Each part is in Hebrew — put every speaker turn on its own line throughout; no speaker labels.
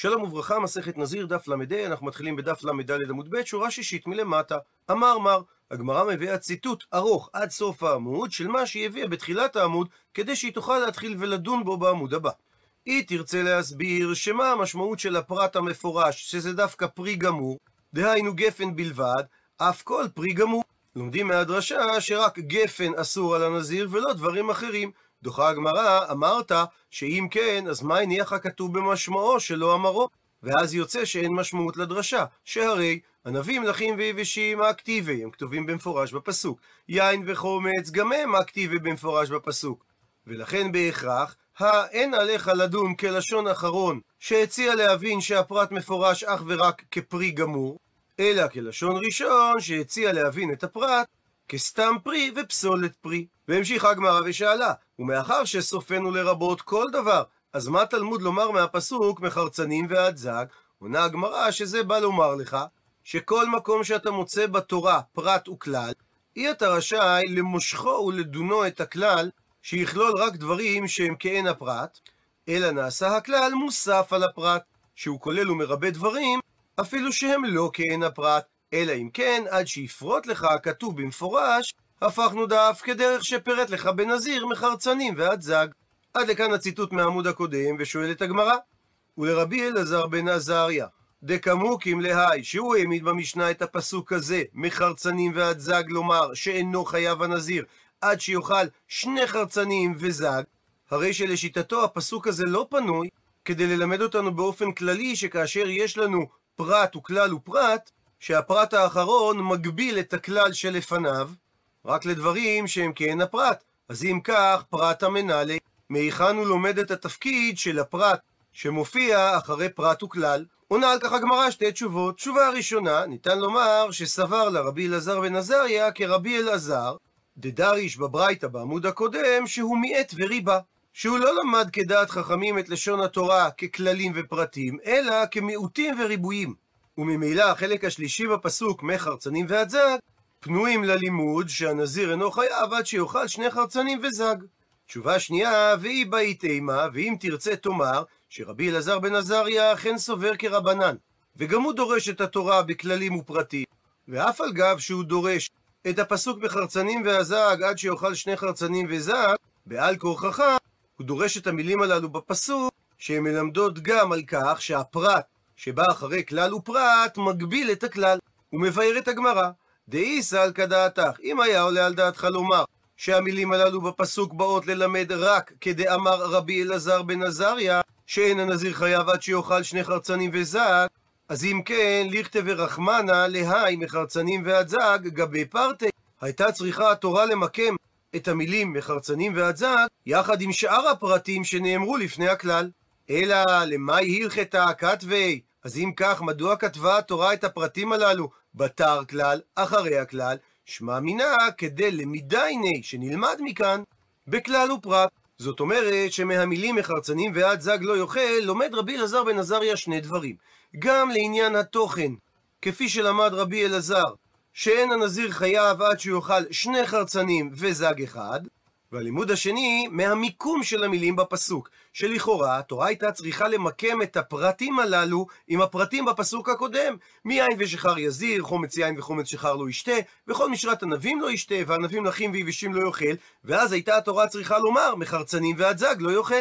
שלום וברכה, מסכת נזיר, דף ל"ה, אנחנו מתחילים בדף ל"ד עמוד ב', שורה שישית מלמטה. אמר מר, הגמרא מביאה ציטוט ארוך עד סוף העמוד של מה שהיא הביאה בתחילת העמוד, כדי שהיא תוכל להתחיל ולדון בו בעמוד הבא. היא תרצה להסביר שמה המשמעות של הפרט המפורש, שזה דווקא פרי גמור, דהיינו גפן בלבד, אף כל פרי גמור. לומדים מהדרשה שרק גפן אסור על הנזיר ולא דברים אחרים. דוחה הגמרא, אמרת שאם כן, אז מה הניח הכתוב במשמעו שלא אמרו? ואז יוצא שאין משמעות לדרשה, שהרי ענבים לחים ויבשים אקטיבי, הם כתובים במפורש בפסוק. יין וחומץ גם הם אקטיבי במפורש בפסוק. ולכן בהכרח, האין עליך לדון כלשון אחרון, שהציע להבין שהפרט מפורש אך ורק כפרי גמור, אלא כלשון ראשון, שהציע להבין את הפרט כסתם פרי ופסולת פרי. והמשיכה הגמרא ושאלה, ומאחר שסופנו לרבות כל דבר, אז מה תלמוד לומר מהפסוק מחרצנים ועד זג? עונה הגמרא שזה בא לומר לך, שכל מקום שאתה מוצא בתורה פרט וכלל, אי אתה רשאי למושכו ולדונו את הכלל, שיכלול רק דברים שהם כעין הפרט, אלא נעשה הכלל מוסף על הפרט, שהוא כולל ומרבה דברים, אפילו שהם לא כעין הפרט, אלא אם כן, עד שיפרוט לך הכתוב במפורש, הפכנו דף כדרך שפירט לך בנזיר מחרצנים ועד זג. עד לכאן הציטוט מהעמוד הקודם, ושואלת הגמרא, ולרבי אלעזר בן עזריה, דקמוקים להי, שהוא העמיד במשנה את הפסוק הזה, מחרצנים ועד זג, לומר שאינו חייב הנזיר, עד שיאכל שני חרצנים וזג, הרי שלשיטתו הפסוק הזה לא פנוי, כדי ללמד אותנו באופן כללי שכאשר יש לנו פרט וכלל ופרט, שהפרט האחרון מגביל את הכלל שלפניו, רק לדברים שהם כהן הפרט. אז אם כך, פרט המנהלי, מהיכן הוא לומד את התפקיד של הפרט שמופיע אחרי פרט וכלל? עונה על כך הגמרא שתי תשובות. תשובה הראשונה, ניתן לומר שסבר לה רבי אלעזר בן עזריה כרבי אלעזר, דדריש בברייתא בעמוד הקודם, שהוא מיעט וריבה. שהוא לא למד כדעת חכמים את לשון התורה ככללים ופרטים, אלא כמיעוטים וריבועים. וממילא החלק השלישי בפסוק מחרצנים ועד זג, פנויים ללימוד שהנזיר אינו חייב עד שיאכל שני חרצנים וזג. תשובה שנייה, והיא באית אימה, ואם תרצה תאמר, שרבי אלעזר בן עזריה אכן סובר כרבנן, וגם הוא דורש את התורה בכללים ופרטים, ואף על גב שהוא דורש את הפסוק בחרצנים והזג עד שיאכל שני חרצנים וזג, בעל כורחך, הוא דורש את המילים הללו בפסוק, שהן מלמדות גם על כך שהפרט שבא אחרי כלל ופרט מגביל את הכלל. הוא מבאר את הגמרא, דאיסא על כדעתך, אם היה עולה על דעתך לומר שהמילים הללו בפסוק באות ללמד רק כדאמר רבי אלעזר בן עזריה, שאין הנזיר חייב עד שיאכל שני חרצנים וזג, אז אם כן, לכתב ורחמנה להי מחרצנים ועד זג גבי פרטי. הייתה צריכה התורה למקם את המילים מחרצנים ועד זג, יחד עם שאר הפרטים שנאמרו לפני הכלל. אלא למאי הלכתה כתבי? אז אם כך, מדוע כתבה התורה את הפרטים הללו בתר כלל, אחרי הכלל? שמע מינה כדי למידייני, שנלמד מכאן, בכלל ופרט. זאת אומרת שמהמילים מחרצנים ועד זג לא יאכל, לומד רבי אלעזר בן עזריה שני דברים. גם לעניין התוכן, כפי שלמד רבי אלעזר, שאין הנזיר חייב עד שהוא יאכל שני חרצנים וזג אחד, והלימוד השני, מהמיקום של המילים בפסוק, שלכאורה התורה הייתה צריכה למקם את הפרטים הללו עם הפרטים בפסוק הקודם. מיין ושחר יזיר, חומץ יין וחומץ שחר לא ישתה, וכל משרת ענבים לא ישתה, וענבים לחים ויבשים לא יאכל, ואז הייתה התורה צריכה לומר, מחרצנים ועד זג לא יאכל.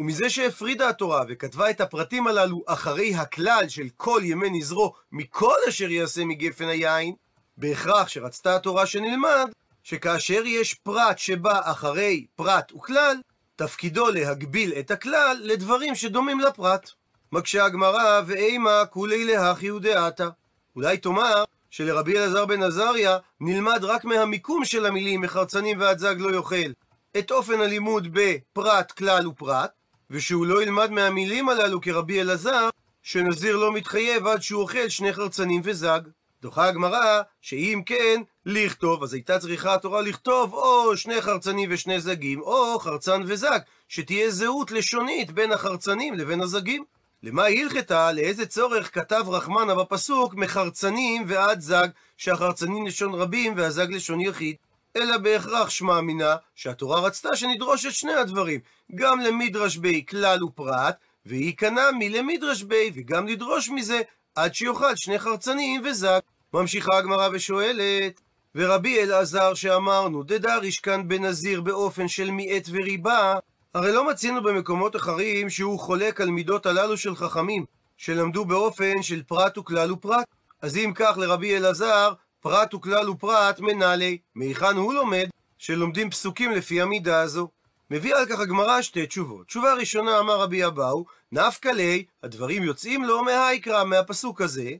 ומזה שהפרידה התורה וכתבה את הפרטים הללו אחרי הכלל של כל ימי נזרו מכל אשר יעשה מגפן היין, בהכרח שרצתה התורה שנלמד שכאשר יש פרט שבא אחרי פרט וכלל, תפקידו להגביל את הכלל לדברים שדומים לפרט. מקשה הגמרא, ואימה כולי להכי ודעתה. אולי תאמר שלרבי אלעזר בן עזריה נלמד רק מהמיקום של המילים מחרצנים ועד זג לא יאכל את אופן הלימוד בפרט, כלל ופרט, ושהוא לא ילמד מהמילים הללו כרבי אלעזר, שנזיר לא מתחייב עד שהוא אוכל שני חרצנים וזג. דוחה הגמרא, שאם כן, לכתוב, אז הייתה צריכה התורה לכתוב או שני חרצנים ושני זגים, או חרצן וזג, שתהיה זהות לשונית בין החרצנים לבין הזגים. למה הלכתה, לאיזה צורך כתב רחמנה בפסוק מחרצנים ועד זג, שהחרצנים לשון רבים והזג לשון יחיד? אלא בהכרח שמע מינה שהתורה רצתה שנדרוש את שני הדברים, גם למדרש בי כלל ופרט, וייכנע מלמדרש בי, וגם לדרוש מזה, עד שיאכל שני חרצנים וזג. ממשיכה הגמרא ושואלת, ורבי אלעזר שאמרנו, דדריש כאן בנזיר באופן של מיעט וריבה, הרי לא מצינו במקומות אחרים שהוא חולק על מידות הללו של חכמים, שלמדו באופן של פרט וכלל ופרט. אז אם כך לרבי אלעזר, פרט וכלל ופרט מנהלי, מהיכן הוא לומד? שלומדים פסוקים לפי המידה הזו. מביא על כך הגמרא שתי תשובות. תשובה ראשונה אמר רבי אבאו, נפקא ליה, הדברים יוצאים לו מהאיקרא, מהפסוק הזה,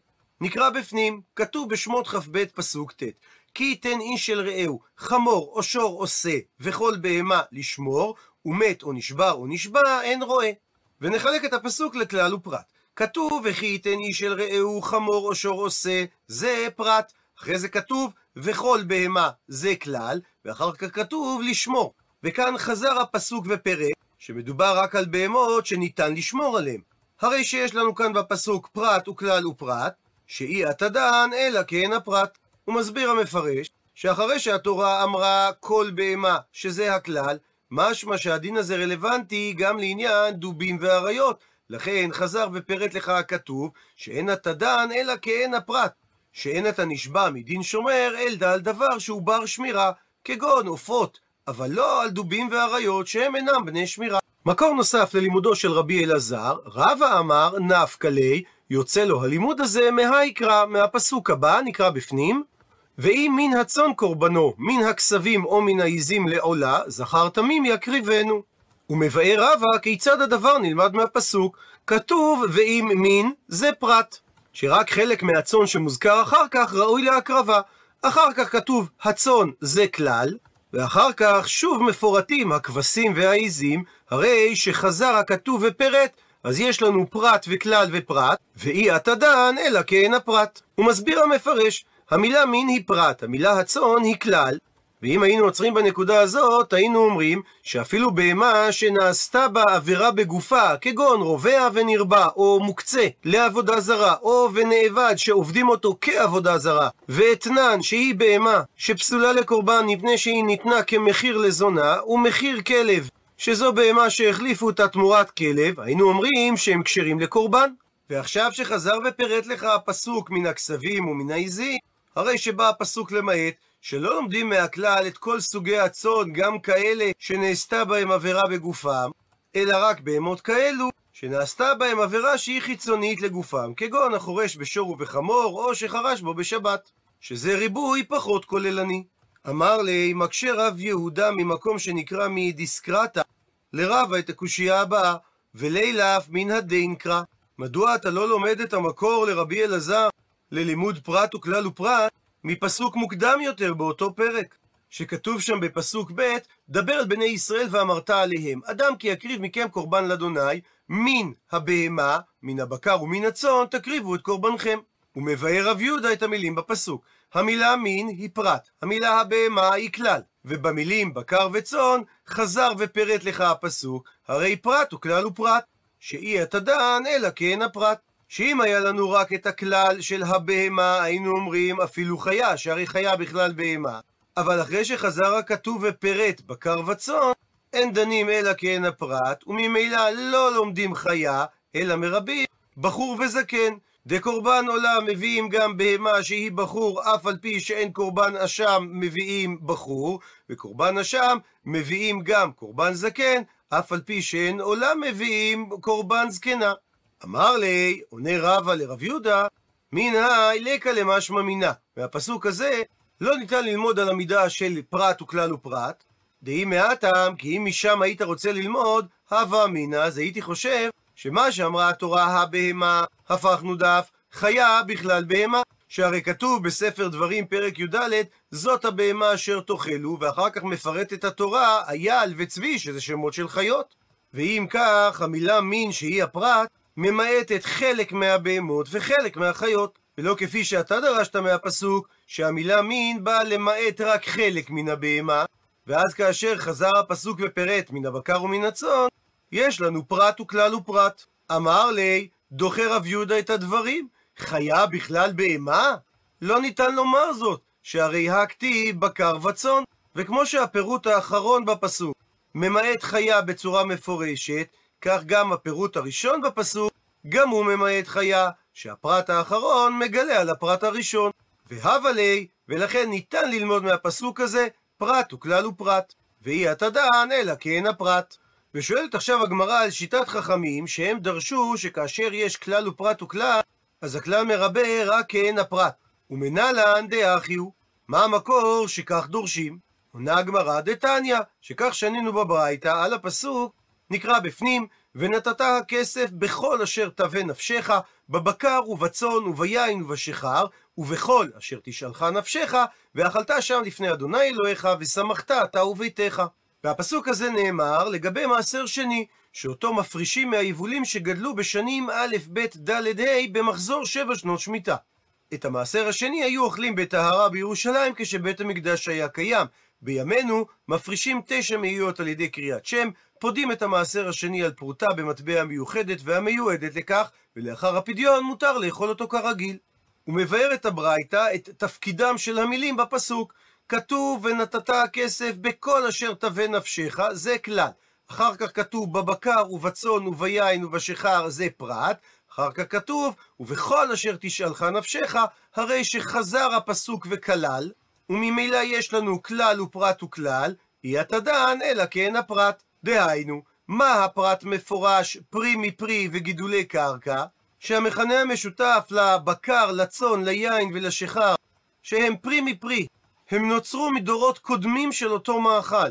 נקרא בפנים, כתוב בשמות כ"ב פסוק ט', כי ייתן איש של רעהו חמור או שור עושה וכל בהמה לשמור, ומת או נשבר או נשבע, אין רואה. ונחלק את הפסוק לכלל ופרט. כתוב, וכי ייתן איש של רעהו חמור או שור עושה, זה פרט. אחרי זה כתוב, וכל בהמה זה כלל, ואחר כך כתוב לשמור. וכאן חזר הפסוק ופרק, שמדובר רק על בהמות שניתן לשמור עליהן. הרי שיש לנו כאן בפסוק פרט וכלל ופרט, שאי התדן אלא כן הפרט. הוא מסביר המפרש, שאחרי שהתורה אמרה כל בהמה, שזה הכלל, משמע שהדין הזה רלוונטי גם לעניין דובים ואריות. לכן חזר ופירט לך הכתוב, שאין אתה דן אלא כאין הפרט. שאין אתה נשבע מדין שומר, אלא על דבר שהוא בר שמירה, כגון עופות, אבל לא על דובים ואריות שהם אינם בני שמירה. מקור נוסף ללימודו של רבי אלעזר, רבא אמר נפקא ליה, יוצא לו הלימוד הזה מהאיקרא, מהפסוק הבא, נקרא בפנים, ואם מן הצאן קורבנו, מן הכסבים או מן העיזים לעולה, זכר תמים יקריבנו. ומבאר רבא כיצד הדבר נלמד מהפסוק, כתוב ואם מין זה פרט, שרק חלק מהצאן שמוזכר אחר כך ראוי להקרבה. אחר כך כתוב הצאן זה כלל, ואחר כך שוב מפורטים הכבשים והעיזים, הרי שחזר הכתוב ופירט, אז יש לנו פרט וכלל ופרט, ואי התדן אלא כן הפרט. הוא מסביר המפרש, המילה מין היא פרט, המילה הצאן היא כלל, ואם היינו עוצרים בנקודה הזאת, היינו אומרים שאפילו בהמה שנעשתה בה עבירה בגופה, כגון רובע ונרבה, או מוקצה לעבודה זרה, או ונאבד שעובדים אותו כעבודה זרה, ואתנן שהיא בהמה שפסולה לקורבן מפני שהיא ניתנה כמחיר לזונה, ומחיר כלב, שזו בהמה שהחליפו אותה תמורת כלב, היינו אומרים שהם כשרים לקורבן. ועכשיו שחזר ופירט לך הפסוק מן הכסבים ומן העיזים, הרי שבא הפסוק למעט שלא לומדים מהכלל את כל סוגי הצאן, גם כאלה שנעשתה בהם עבירה בגופם, אלא רק בהמות כאלו שנעשתה בהם עבירה שהיא חיצונית לגופם, כגון החורש בשור ובחמור, או שחרש בו בשבת, שזה ריבוי פחות כוללני. אמר לי, מקשה רב יהודה ממקום שנקרא מדיסקרטה, לרבה את הקושייה הבאה, ולילף מן הדינקרא. מדוע אתה לא לומד את המקור לרבי אלעזר ללימוד פרט וכלל ופרט מפסוק מוקדם יותר באותו פרק, שכתוב שם בפסוק ב', דבר על בני ישראל ואמרת עליהם, אדם כי יקריב מכם קורבן לאדוני, מן הבהמה, מן הבקר ומן הצאן, תקריבו את קורבנכם. הוא מבאר רב יהודה את המילים בפסוק. המילה מין היא פרט, המילה הבהמה היא כלל, ובמילים בקר וצאן חזר ופירט לך הפסוק, הרי פרט הוא כלל ופרט, שאי אתה דן אלא כן הפרט. שאם היה לנו רק את הכלל של הבהמה, היינו אומרים אפילו חיה, שהרי חיה בכלל בהמה. אבל אחרי שחזר הכתוב ופירט בקר וצאן, אין דנים אלא כאין הפרט, וממילא לא לומדים חיה, אלא מרבים, בחור וזקן. דקורבן עולם מביאים גם בהמה שהיא בחור, אף על פי שאין קורבן אשם מביאים בחור, וקורבן אשם מביאים גם קורבן זקן, אף על פי שאין עולם מביאים קורבן זקנה. אמר לי, עונה רבא לרב יהודה, מינא לקא למשמע מינה. מהפסוק הזה לא ניתן ללמוד על המידה של פרט וכלל ופרט, דהי מעטם, כי אם משם היית רוצה ללמוד, הווה אמינא, אז הייתי חושב שמה שאמרה התורה הבהמה, הפכנו דף, חיה בכלל בהמה. שהרי כתוב בספר דברים פרק י"ד, זאת הבהמה אשר תאכלו, ואחר כך מפרטת התורה, אייל וצבי, שזה שמות של חיות. ואם כך, המילה מין שהיא הפרט, ממעטת חלק מהבהמות וחלק מהחיות. ולא כפי שאתה דרשת מהפסוק, שהמילה מין באה למעט רק חלק מן הבהמה, ואז כאשר חזר הפסוק ופירט מן הבקר ומן הצאן, יש לנו פרט וכלל ופרט. אמר לי, דוחה רב יהודה את הדברים, חיה בכלל בהמה? לא ניתן לומר זאת, שהרי הכתיב בקר וצאן. וכמו שהפירוט האחרון בפסוק ממעט חיה בצורה מפורשת, כך גם הפירוט הראשון בפסוק, גם הוא ממעט חיה, שהפרט האחרון מגלה על הפרט הראשון. והבה לי, ולכן ניתן ללמוד מהפסוק הזה, פרט וכלל ופרט. ואי התדען אלא כן הפרט. ושואלת עכשיו הגמרא על שיטת חכמים, שהם דרשו שכאשר יש כלל ופרט וכלל, אז הכלל מרבה רק כן הפרט. ומנהלן דאחי הוא. מה המקור שכך דורשים? עונה הגמרא דתניא, שכך שנינו בברייתא על הפסוק, נקרא בפנים, ונתת הכסף בכל אשר תווה נפשך, בבקר ובצאן וביין ובשיכר, ובכל אשר תשאלך נפשך, ואכלת שם לפני אדוני אלוהיך, ושמחת אתה וביתך. והפסוק הזה נאמר לגבי מעשר שני, שאותו מפרישים מהיבולים שגדלו בשנים א', ב', ד', ה', במחזור שבע שנות שמיטה. את המעשר השני היו אוכלים בטהרה בירושלים כשבית המקדש היה קיים. בימינו מפרישים תשע מאיות על ידי קריאת שם, פודים את המעשר השני על פרוטה במטבע מיוחדת והמיועדת לכך, ולאחר הפדיון מותר לאכול אותו כרגיל. הוא מבאר את הברייתא את תפקידם של המילים בפסוק. כתוב ונתת הכסף בכל אשר תווה נפשך, זה כלל. אחר כך כתוב בבקר ובצאן וביין ובשיכר, זה פרט. אחר כך כתוב, ובכל אשר תשאלך נפשך, הרי שחזר הפסוק וכלל, וממילא יש לנו כלל ופרט וכלל, אי התדען אלא כן הפרט. דהיינו, מה הפרט מפורש פרי מפרי וגידולי קרקע? שהמכנה המשותף לבקר, לצאן, ליין ולשיכר, שהם פרי מפרי, הם נוצרו מדורות קודמים של אותו מאכל.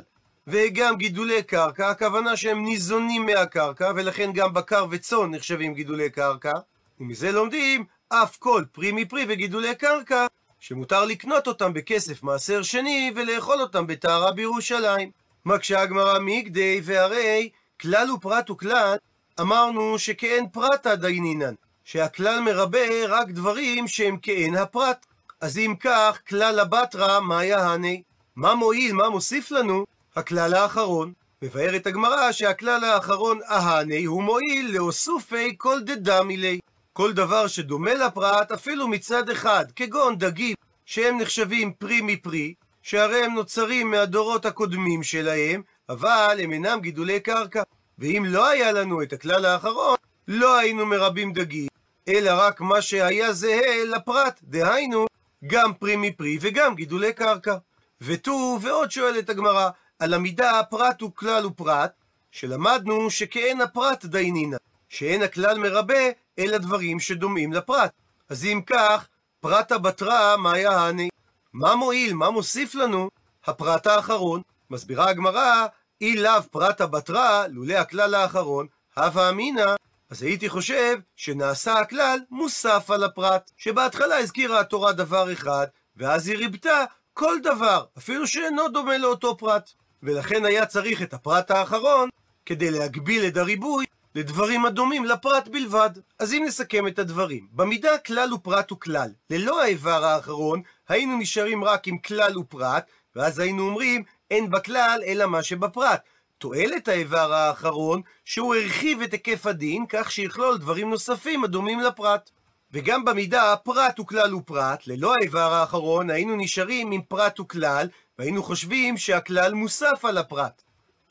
וגם גידולי קרקע, הכוונה שהם ניזונים מהקרקע, ולכן גם בקר וצאן נחשבים גידולי קרקע. ומזה לומדים אף כל פרי מפרי וגידולי קרקע, שמותר לקנות אותם בכסף מעשר שני ולאכול אותם בטהרה בירושלים. מקשה הגמרא מיגדי והרי כלל ופרט וכלל, אמרנו שכאין פרטה דיינינן, שהכלל מרבה רק דברים שהם כאין הפרט. אז אם כך, כלל הבטרה, מה יהני? מה מועיל, מה מוסיף לנו? הכלל האחרון. מבארת הגמרא שהכלל האחרון אהני הוא מועיל לאוסופי כל דדמי לי. כל דבר שדומה לפרט אפילו מצד אחד, כגון דגים, שהם נחשבים פרי מפרי, שהרי הם נוצרים מהדורות הקודמים שלהם, אבל הם אינם גידולי קרקע. ואם לא היה לנו את הכלל האחרון, לא היינו מרבים דגים, אלא רק מה שהיה זהה לפרט, דהיינו, גם פרי מפרי וגם גידולי קרקע. ותו, ועוד שואלת הגמרא, על המידה פרט וכלל ופרט, שלמדנו שכאין הפרט דיינינא, שאין הכלל מרבה, אלא דברים שדומים לפרט. אז אם כך, פרטה בתרא, מה יעני? מה מועיל, מה מוסיף לנו הפרט האחרון? מסבירה הגמרא, אי לאו פרטה בתרא, לולא הכלל האחרון, הווה אמינא, אז הייתי חושב שנעשה הכלל מוסף על הפרט, שבהתחלה הזכירה התורה דבר אחד, ואז היא ריבתה כל דבר, אפילו שאינו דומה לאותו פרט. ולכן היה צריך את הפרט האחרון כדי להגביל את הריבוי לדברים הדומים לפרט בלבד. אז אם נסכם את הדברים, במידה כלל ופרט וכלל, ללא האיבר האחרון, היינו נשארים רק עם כלל ופרט, ואז היינו אומרים, אין בכלל אלא מה שבפרט. תועלת האיבר האחרון, שהוא הרחיב את היקף הדין, כך שיכלול דברים נוספים הדומים לפרט. וגם במידה פרט וכלל ופרט, ללא האיבר האחרון, היינו נשארים עם פרט וכלל, והיינו חושבים שהכלל מוסף על הפרט.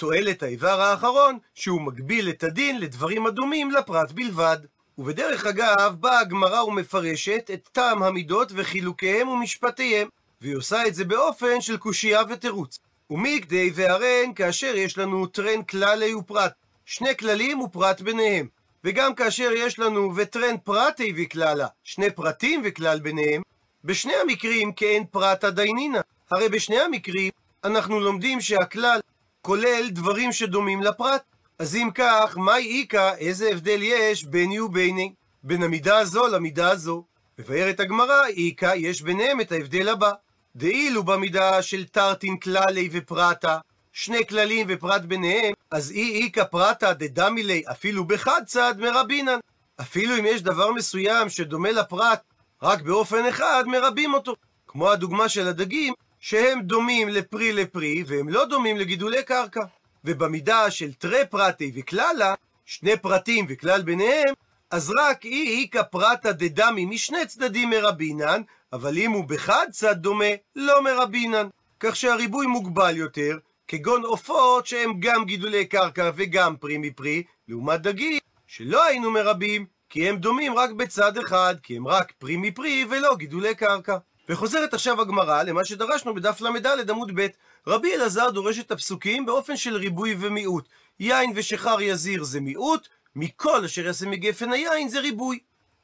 תועלת האיבר האחרון, שהוא מגביל את הדין לדברים הדומים לפרט בלבד. ובדרך אגב, באה הגמרא ומפרשת את טעם המידות וחילוקיהם ומשפטיהם, והיא עושה את זה באופן של קושייה ותירוץ. ומיקדי והרן כאשר יש לנו טרן כללי ופרט, שני כללים ופרט ביניהם. וגם כאשר יש לנו וטרן פרטי וכללה, שני פרטים וכלל ביניהם, בשני המקרים כאין פרטה דיינינא. הרי בשני המקרים אנחנו לומדים שהכלל כולל דברים שדומים לפרט. אז אם כך, מהי איכא, איזה הבדל יש ביני וביני? בין המידה הזו למידה הזו. מבארת הגמרא, איכא, יש ביניהם את ההבדל הבא. דאילו במידה של תרתין כללי ופרטה, שני כללים ופרט ביניהם, אז אי איכא פרטה דדמילי אפילו בחד צד מרבינן. אפילו אם יש דבר מסוים שדומה לפרט רק באופן אחד, מרבים אותו. כמו הדוגמה של הדגים, שהם דומים לפרי לפרי, והם לא דומים לגידולי קרקע. ובמידה של תרי פרטי וכללה, שני פרטים וכלל ביניהם, אז רק אי איכא פרטה דדמי משני צדדים מרבינן, אבל אם הוא בחד צד דומה, לא מרבינן. כך שהריבוי מוגבל יותר, כגון עופות שהם גם גידולי קרקע וגם פרי מפרי, לעומת דגים שלא היינו מרבים, כי הם דומים רק בצד אחד, כי הם רק פרי מפרי ולא גידולי קרקע. וחוזרת עכשיו הגמרא למה שדרשנו בדף ל"ד עמוד ב'. רבי אלעזר דורש את הפסוקים באופן של ריבוי ומיעוט. יין ושחר יזיר זה מיעוט, מכל אשר יעשה מגפן היין זה ריבוי.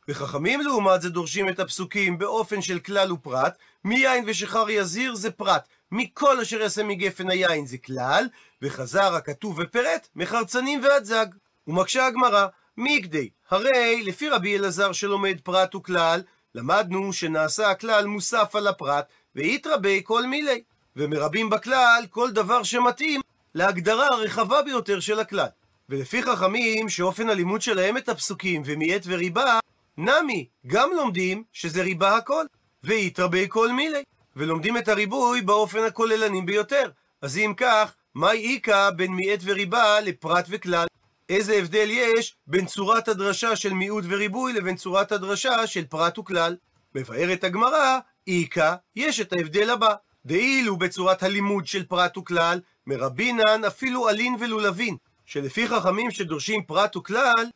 וחכמים לעומת זה דורשים את הפסוקים באופן של כלל ופרט, מיין ושחר יזיר זה פרט, מכל אשר יעשה מגפן היין זה כלל, וחזר הכתוב ופירט, מחרצנים ועד זג. ומקשה הגמרא, מיגדי, הרי לפי רבי אלעזר שלומד פרט וכלל, למדנו שנעשה הכלל מוסף על הפרט, ויתרבה כל מילי. ומרבים בכלל כל דבר שמתאים להגדרה הרחבה ביותר של הכלל. ולפי חכמים שאופן הלימוד שלהם את הפסוקים ומעט וריבה, נמי, גם לומדים שזה ריבה הכל, ויתרבה כל מילי. ולומדים את הריבוי באופן הכוללני ביותר. אז אם כך, מהי איכא בין מיעט וריבה לפרט וכלל? איזה הבדל יש בין צורת הדרשה של מיעוט וריבוי לבין צורת הדרשה של פרט וכלל? מבארת הגמרא, איכא, יש את ההבדל הבא. דאילו בצורת הלימוד של פרט וכלל, מרבינן אפילו אלין ולולבין, שלפי חכמים שדורשים פרט וכלל,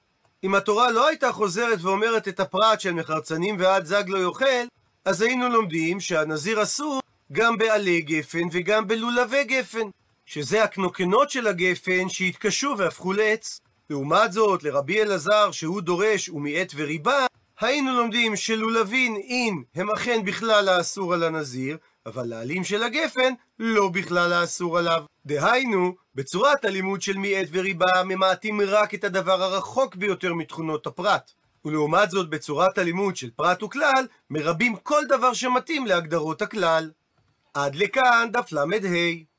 אם התורה לא הייתה חוזרת ואומרת את הפרט של מחרצנים ועד זג לא יאכל, אז היינו לומדים שהנזיר אסור גם בעלי גפן וגם בלולבי גפן, שזה הקנוקנות של הגפן שהתקשו והפכו לעץ. לעומת זאת, לרבי אלעזר, שהוא דורש ומיעט וריבה, היינו לומדים שלולבין אין הם אכן בכלל האסור על הנזיר, אבל לעלים של הגפן לא בכלל האסור עליו. דהיינו, בצורת הלימוד של מיעט וריבה ממעטים רק את הדבר הרחוק ביותר מתכונות הפרט. ולעומת זאת, בצורת הלימוד של פרט וכלל, מרבים כל דבר שמתאים להגדרות הכלל. עד לכאן דף ל"ה.